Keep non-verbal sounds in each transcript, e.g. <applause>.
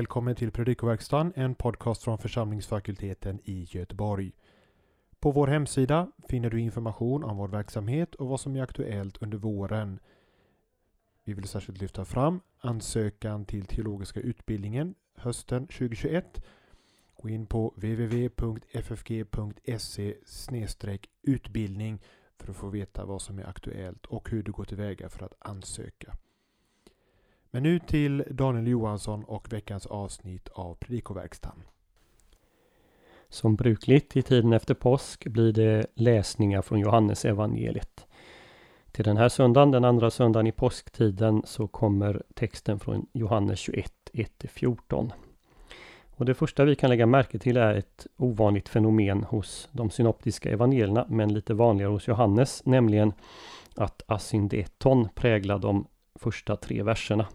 Välkommen till Predikoverkstan, en podcast från församlingsfakulteten i Göteborg. På vår hemsida finner du information om vår verksamhet och vad som är aktuellt under våren. Vi vill särskilt lyfta fram ansökan till teologiska utbildningen hösten 2021. Gå in på www.ffg.se utbildning för att få veta vad som är aktuellt och hur du går tillväga för att ansöka. Men nu till Daniel Johansson och veckans avsnitt av Predikoverkstan. Som brukligt i tiden efter påsk blir det läsningar från Johannes evangeliet. Till den här söndagen, den andra söndagen i påsktiden, så kommer texten från Johannes 21, 1-14. Och det första vi kan lägga märke till är ett ovanligt fenomen hos de synoptiska evangelierna, men lite vanligare hos Johannes, nämligen att asyndeton präglar de första tre verserna.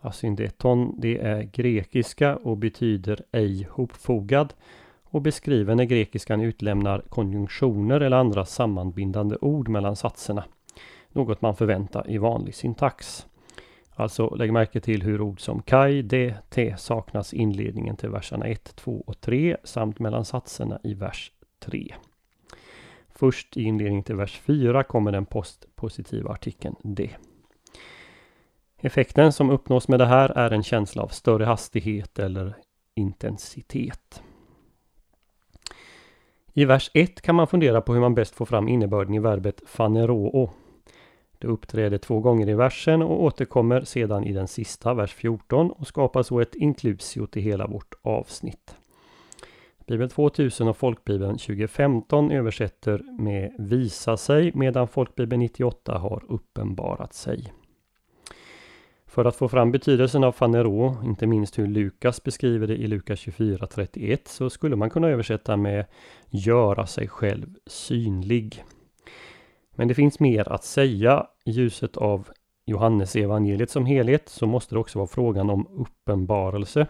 Asyndeton, det är grekiska och betyder ej hopfogad och beskriver när grekiskan utlämnar konjunktioner eller andra sammanbindande ord mellan satserna. Något man förväntar i vanlig syntax. Alltså lägg märke till hur ord som kaj, de, te saknas i inledningen till verserna 1, 2 och 3 samt mellan satserna i vers 3. Först i inledningen till vers 4 kommer den postpositiva artikeln de. Effekten som uppnås med det här är en känsla av större hastighet eller intensitet. I vers 1 kan man fundera på hur man bäst får fram innebörden i verbet faneroo. Det uppträder två gånger i versen och återkommer sedan i den sista, vers 14 och skapar så ett inklusio till hela vårt avsnitt. Bibel 2000 och Folkbibeln 2015 översätter med visa sig medan Folkbibeln 98 har uppenbarat sig. För att få fram betydelsen av fanero, inte minst hur Lukas beskriver det i Lukas 24.31, så skulle man kunna översätta med göra sig själv synlig. Men det finns mer att säga. I ljuset av Johannes evangeliet som helhet så måste det också vara frågan om uppenbarelse.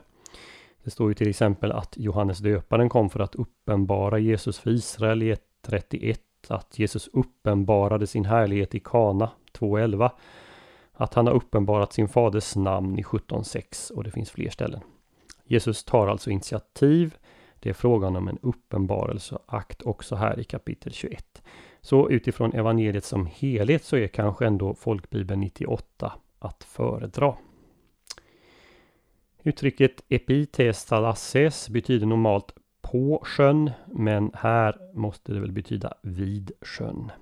Det står ju till exempel att Johannes döparen kom för att uppenbara Jesus för Israel i 1.31, att Jesus uppenbarade sin härlighet i Kana 2.11 att han har uppenbarat sin faders namn i 17.6 och det finns fler ställen. Jesus tar alltså initiativ. Det är frågan om en uppenbarelseakt också här i kapitel 21. Så utifrån evangeliet som helhet så är kanske ändå folkbibeln 98 att föredra. Uttrycket epitestalasses betyder normalt på sjön, men här måste det väl betyda vid sjön.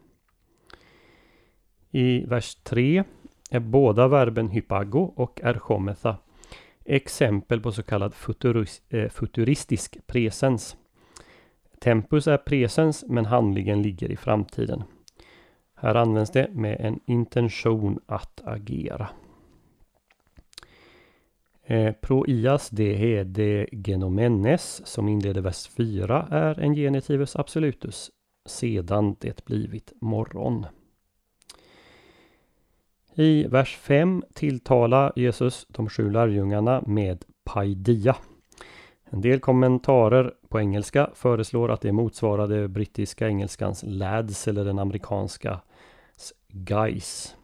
I vers 3 är båda verben hypago och erchometha exempel på så kallad futuris eh, futuristisk presens. Tempus är presens men handlingen ligger i framtiden. Här används det med en intention att agera. Eh, proias de de genomenes som inleder vers 4 är en genitivus absolutus sedan det blivit morgon. I vers 5 tilltalar Jesus de sju lärjungarna med paidia. En del kommentarer på engelska föreslår att det motsvarar det brittiska engelskans lads eller den amerikanska guys.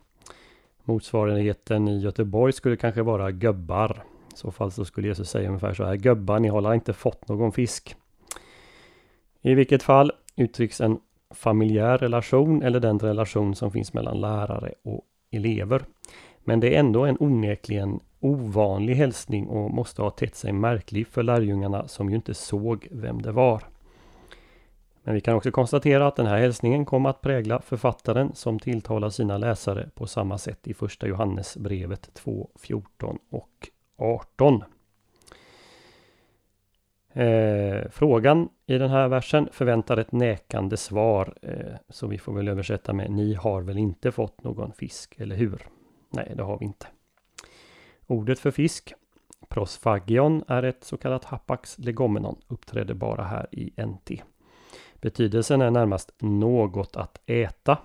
Motsvarigheten i Göteborg skulle kanske vara gubbar. I så fall så skulle Jesus säga ungefär så här. Gubbar, ni har inte fått någon fisk. I vilket fall uttrycks en familjär relation eller den relation som finns mellan lärare och elever. Men det är ändå en onekligen ovanlig hälsning och måste ha tett sig märklig för lärjungarna som ju inte såg vem det var. Men vi kan också konstatera att den här hälsningen kom att prägla författaren som tilltalar sina läsare på samma sätt i första Johannesbrevet 2, 14 och 18. Eh, frågan i den här versen förväntar ett nekande svar. Eh, så vi får väl översätta med Ni har väl inte fått någon fisk, eller hur? Nej, det har vi inte. Ordet för fisk, prosfagion, är ett så kallat hapax legomenon, uppträder bara här i NT. Betydelsen är närmast något att äta.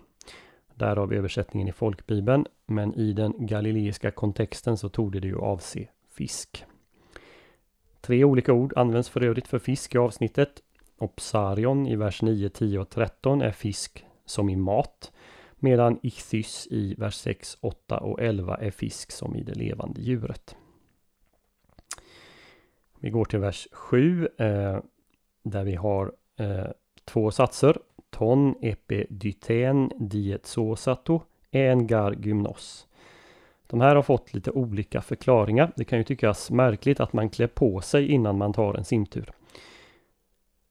Därav översättningen i folkbibeln, men i den galileiska kontexten så torde det ju avse fisk. Tre olika ord används för övrigt för fisk i avsnittet. Opsarion i vers 9, 10 och 13 är fisk som i mat. Medan ichthys i vers 6, 8 och 11 är fisk som i det levande djuret. Vi går till vers 7 eh, där vi har eh, två satser. Ton epe dyten diet en gar gymnos. De här har fått lite olika förklaringar. Det kan ju tyckas märkligt att man klär på sig innan man tar en simtur.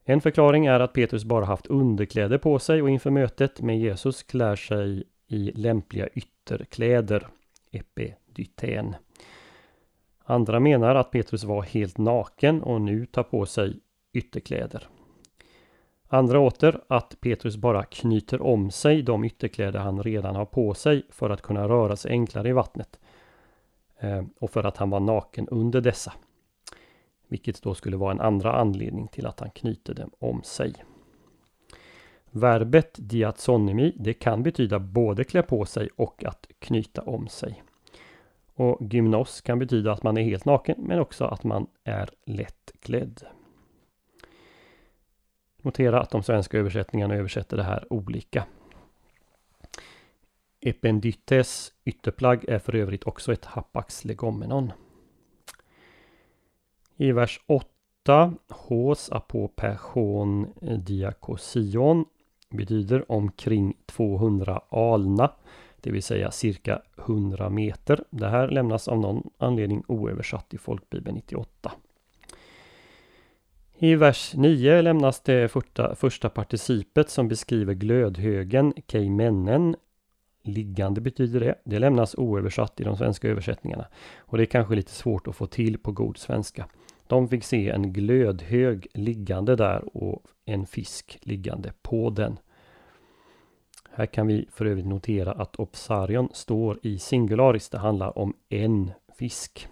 En förklaring är att Petrus bara haft underkläder på sig och inför mötet med Jesus klär sig i lämpliga ytterkläder, epidyten. Andra menar att Petrus var helt naken och nu tar på sig ytterkläder. Andra åter att Petrus bara knyter om sig de ytterkläder han redan har på sig för att kunna röra sig enklare i vattnet. Eh, och för att han var naken under dessa. Vilket då skulle vara en andra anledning till att han knyter dem om sig. Verbet diatsonimi, det kan betyda både klä på sig och att knyta om sig. Och gymnos kan betyda att man är helt naken men också att man är lättklädd. Notera att de svenska översättningarna översätter det här olika. Ependytes ytterplagg är för övrigt också ett Hapax Legomenon. I vers 8 Hos apoperchon diakosion betyder omkring 200 alna, det vill säga cirka 100 meter. Det här lämnas av någon anledning oöversatt i folkbibeln 98. I vers 9 lämnas det första, första participet som beskriver glödhögen, keimennen. Liggande betyder det. Det lämnas oöversatt i de svenska översättningarna. Och det är kanske lite svårt att få till på god svenska. De fick se en glödhög liggande där och en fisk liggande på den. Här kan vi för övrigt notera att Opsarion står i singularis. Det handlar om en fisk.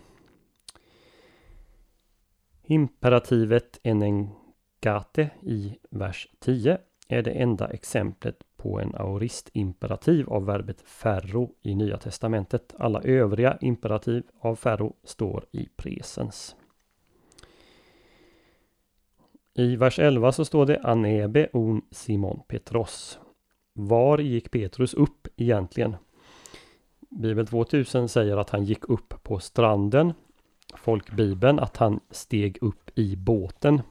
Imperativet enengate i vers 10 är det enda exemplet på en aoristimperativ av verbet ferro i Nya Testamentet. Alla övriga imperativ av ferro står i presens. I vers 11 så står det Anebe un Simon Petros. Var gick Petrus upp egentligen? Bibel 2000 säger att han gick upp på stranden folkbibeln att han steg upp i båten.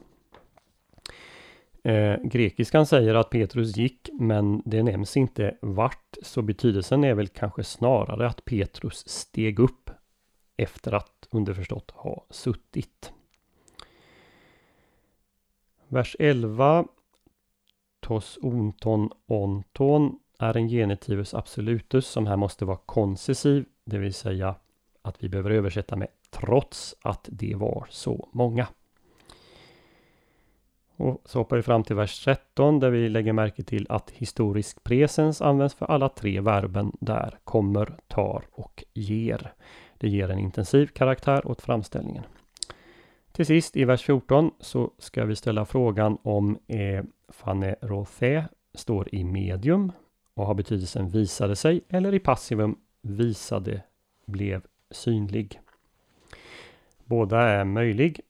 Eh, grekiskan säger att Petrus gick men det nämns inte vart så betydelsen är väl kanske snarare att Petrus steg upp efter att underförstått ha suttit. Vers 11 Tos onton onton är en genitivus absolutus som här måste vara koncessiv, det vill säga att vi behöver översätta med trots att det var så många. Och så hoppar vi fram till vers 13 där vi lägger märke till att historisk presens används för alla tre verben där kommer, tar och ger. Det ger en intensiv karaktär åt framställningen. Till sist i vers 14 så ska vi ställa frågan om eh, fanerothe står i medium och har betydelsen visade sig eller i passivum visade blev synlig. Båda är möjlig,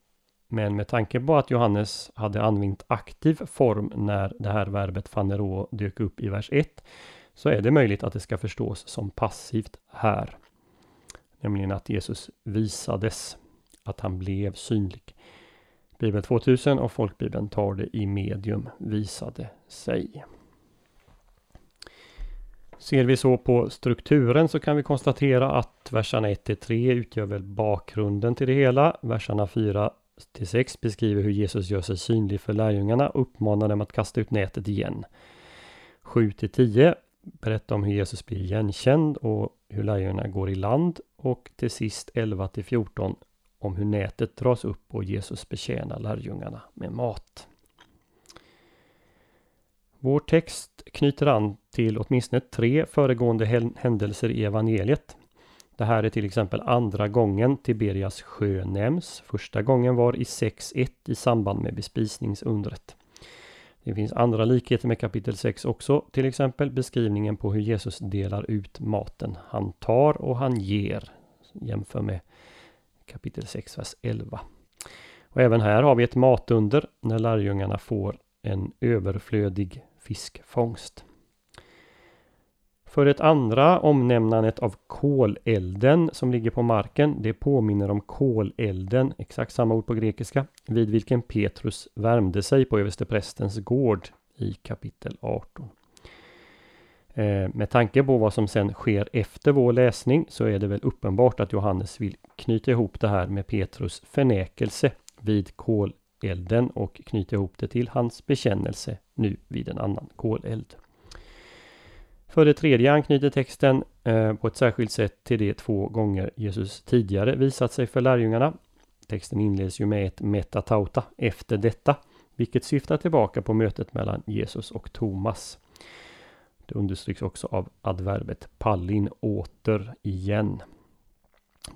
men med tanke på att Johannes hade använt aktiv form när det här verbet fanero dök upp i vers 1 så är det möjligt att det ska förstås som passivt här. Nämligen att Jesus visades, att han blev synlig. Bibel 2000 och folkbibeln tar det i medium visade sig. Ser vi så på strukturen så kan vi konstatera att verserna 1 3 utgör väl bakgrunden till det hela. Verserna 4 6 beskriver hur Jesus gör sig synlig för lärjungarna och uppmanar dem att kasta ut nätet igen. 7 10 berättar om hur Jesus blir igenkänd och hur lärjungarna går i land. Och till sist 11 14 om hur nätet dras upp och Jesus betjänar lärjungarna med mat. Vår text knyter an till åtminstone tre föregående händelser i evangeliet. Det här är till exempel andra gången Tiberias sjö nämns. Första gången var i 6.1 i samband med bespisningsundret. Det finns andra likheter med kapitel 6 också, till exempel beskrivningen på hur Jesus delar ut maten. Han tar och han ger. Jämför med kapitel 6, vers 11. Och även här har vi ett matunder när lärjungarna får en överflödig fiskfångst. För det andra omnämnandet av kolelden som ligger på marken. Det påminner om kolelden, exakt samma ord på grekiska, vid vilken Petrus värmde sig på översteprästens gård i kapitel 18. Eh, med tanke på vad som sen sker efter vår läsning så är det väl uppenbart att Johannes vill knyta ihop det här med Petrus förnekelse vid elden och knyta ihop det till hans bekännelse nu vid en annan koleld. För det tredje anknyter texten eh, på ett särskilt sätt till de två gånger Jesus tidigare visat sig för lärjungarna. Texten inleds ju med ett metatauta, efter detta, vilket syftar tillbaka på mötet mellan Jesus och Thomas. Det understryks också av adverbet pallin, åter, igen.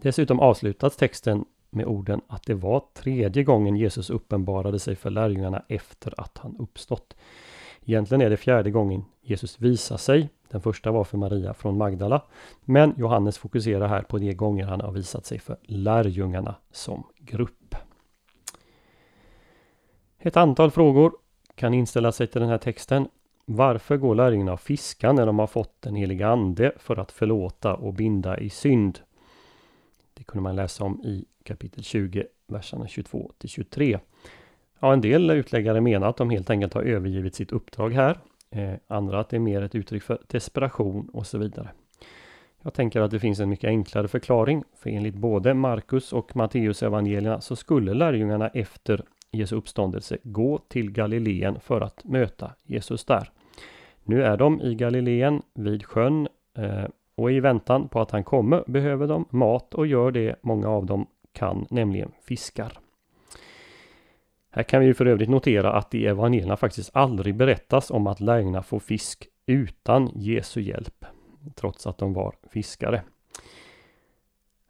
Dessutom avslutas texten med orden att det var tredje gången Jesus uppenbarade sig för lärjungarna efter att han uppstått. Egentligen är det fjärde gången Jesus visar sig. Den första var för Maria från Magdala. Men Johannes fokuserar här på de gånger han har visat sig för lärjungarna som grupp. Ett antal frågor kan inställa sig till den här texten. Varför går lärjungarna och fiskar när de har fått den heliga ande för att förlåta och binda i synd? Det kunde man läsa om i kapitel 20, verserna 22 till 23. Ja, en del utläggare menar att de helt enkelt har övergivit sitt uppdrag här. Eh, andra att det är mer ett uttryck för desperation och så vidare. Jag tänker att det finns en mycket enklare förklaring, för enligt både Markus och Matteus evangelierna så skulle lärjungarna efter Jesu uppståndelse gå till Galileen för att möta Jesus där. Nu är de i Galileen vid sjön eh, och i väntan på att han kommer behöver de mat och gör det många av dem kan, nämligen fiskar. Här kan vi för övrigt notera att i evangelierna faktiskt aldrig berättas om att lärjungarna får fisk utan Jesu hjälp, trots att de var fiskare.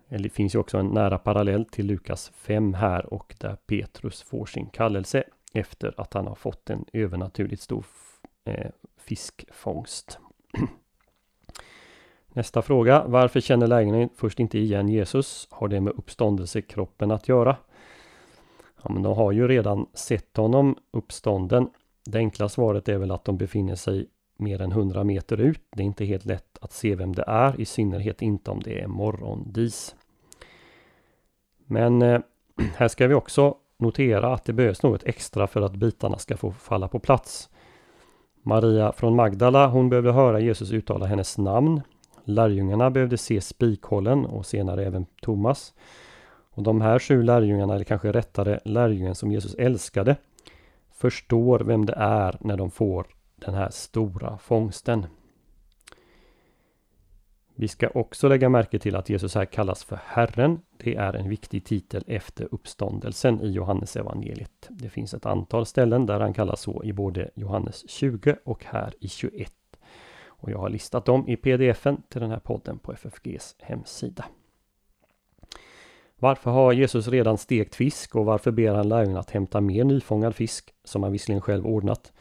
Det finns ju också en nära parallell till Lukas 5 här och där Petrus får sin kallelse efter att han har fått en övernaturligt stor eh, fiskfångst. <clears throat> Nästa fråga. Varför känner lärjungarna först inte igen Jesus? Har det med uppståndelsekroppen att göra? Ja, men de har ju redan sett honom uppstånden. Det enkla svaret är väl att de befinner sig mer än 100 meter ut. Det är inte helt lätt att se vem det är, i synnerhet inte om det är morgondis. Men eh, <clears throat> här ska vi också notera att det behövs något extra för att bitarna ska få falla på plats. Maria från Magdala, hon behövde höra Jesus uttala hennes namn. Lärjungarna behövde se spikhållen och senare även Thomas. Och de här sju lärjungarna, eller kanske rättare lärjungen som Jesus älskade, förstår vem det är när de får den här stora fångsten. Vi ska också lägga märke till att Jesus här kallas för Herren. Det är en viktig titel efter uppståndelsen i Johannes evangeliet. Det finns ett antal ställen där han kallas så i både Johannes 20 och här i 21. Och jag har listat dem i pdfen till den här podden på FFGs hemsida. Varför har Jesus redan stekt fisk och varför ber han lärjungarna att hämta mer nyfångad fisk som han visserligen själv ordnat?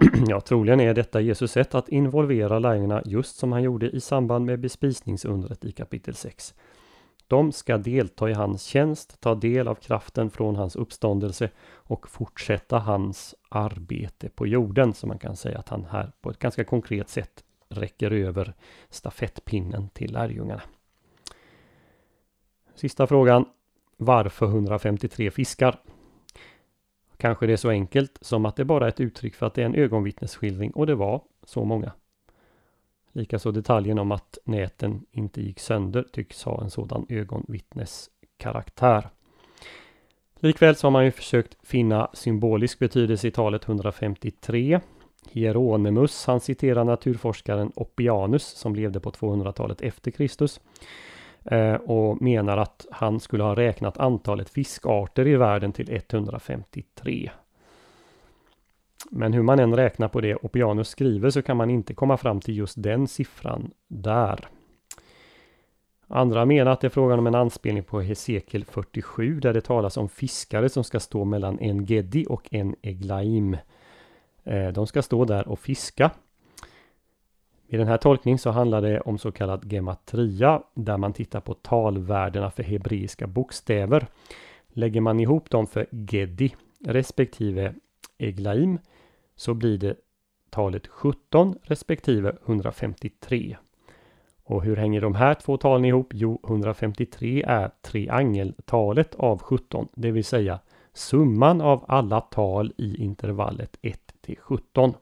<clears throat> ja, troligen är detta Jesus sätt att involvera lärjungarna just som han gjorde i samband med bespisningsundret i kapitel 6. De ska delta i hans tjänst, ta del av kraften från hans uppståndelse och fortsätta hans arbete på jorden. Så man kan säga att han här på ett ganska konkret sätt räcker över stafettpinnen till lärjungarna. Sista frågan. Varför 153 fiskar? Kanske det är så enkelt som att det bara är ett uttryck för att det är en ögonvittnesskildring och det var så många. Likaså detaljen om att näten inte gick sönder tycks ha en sådan ögonvittneskaraktär. Likväl så har man ju försökt finna symbolisk betydelse i talet 153. Hieronymus, han citerar naturforskaren Oppianus som levde på 200-talet efter Kristus. Eh, och menar att han skulle ha räknat antalet fiskarter i världen till 153. Men hur man än räknar på det Oppianus skriver så kan man inte komma fram till just den siffran där. Andra menar att det är frågan om en anspelning på Hesekiel 47 där det talas om fiskare som ska stå mellan en Gedi och en Eglaim. Eh, de ska stå där och fiska. I den här tolkningen så handlar det om så kallad gematria där man tittar på talvärdena för hebreiska bokstäver. Lägger man ihop dem för Gedi respektive Eglaim så blir det talet 17 respektive 153. Och hur hänger de här två talen ihop? Jo, 153 är triangeltalet av 17, det vill säga summan av alla tal i intervallet 1 till 17.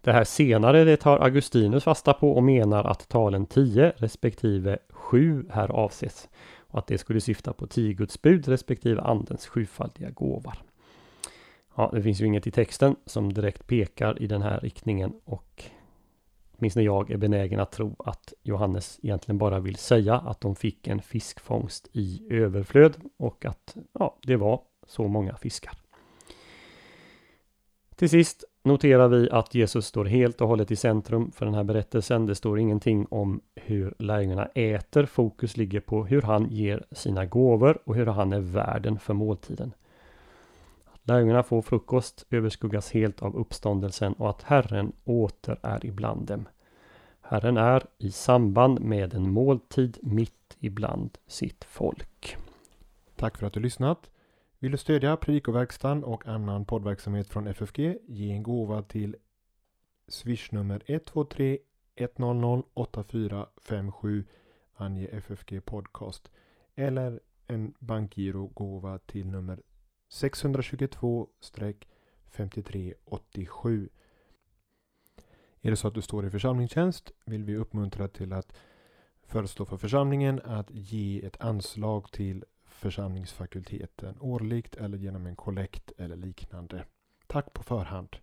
Det här senare det tar Augustinus fasta på och menar att talen 10 respektive 7 här avses. Och att det skulle syfta på 10 Guds bud respektive andens sjufaldiga gåvar. Ja, det finns ju inget i texten som direkt pekar i den här riktningen och åtminstone jag är benägen att tro att Johannes egentligen bara vill säga att de fick en fiskfångst i överflöd och att ja, det var så många fiskar. Till sist noterar vi att Jesus står helt och hållet i centrum för den här berättelsen. Det står ingenting om hur lärjungarna äter. Fokus ligger på hur han ger sina gåvor och hur han är värden för måltiden. Lärjungarna får frukost överskuggas helt av uppståndelsen och att Herren åter är ibland dem. Herren är i samband med en måltid mitt ibland sitt folk. Tack för att du lyssnat. Vill du stödja Predikoverkstan och annan poddverksamhet från FFG? Ge en gåva till swishnummer 123 100 8457 Ange FFG Podcast eller en bankgirogåva till nummer 622-5387. Är det så att du står i församlingstjänst vill vi uppmuntra till att föreslå för församlingen att ge ett anslag till församlingsfakulteten årligt eller genom en kollekt eller liknande. Tack på förhand.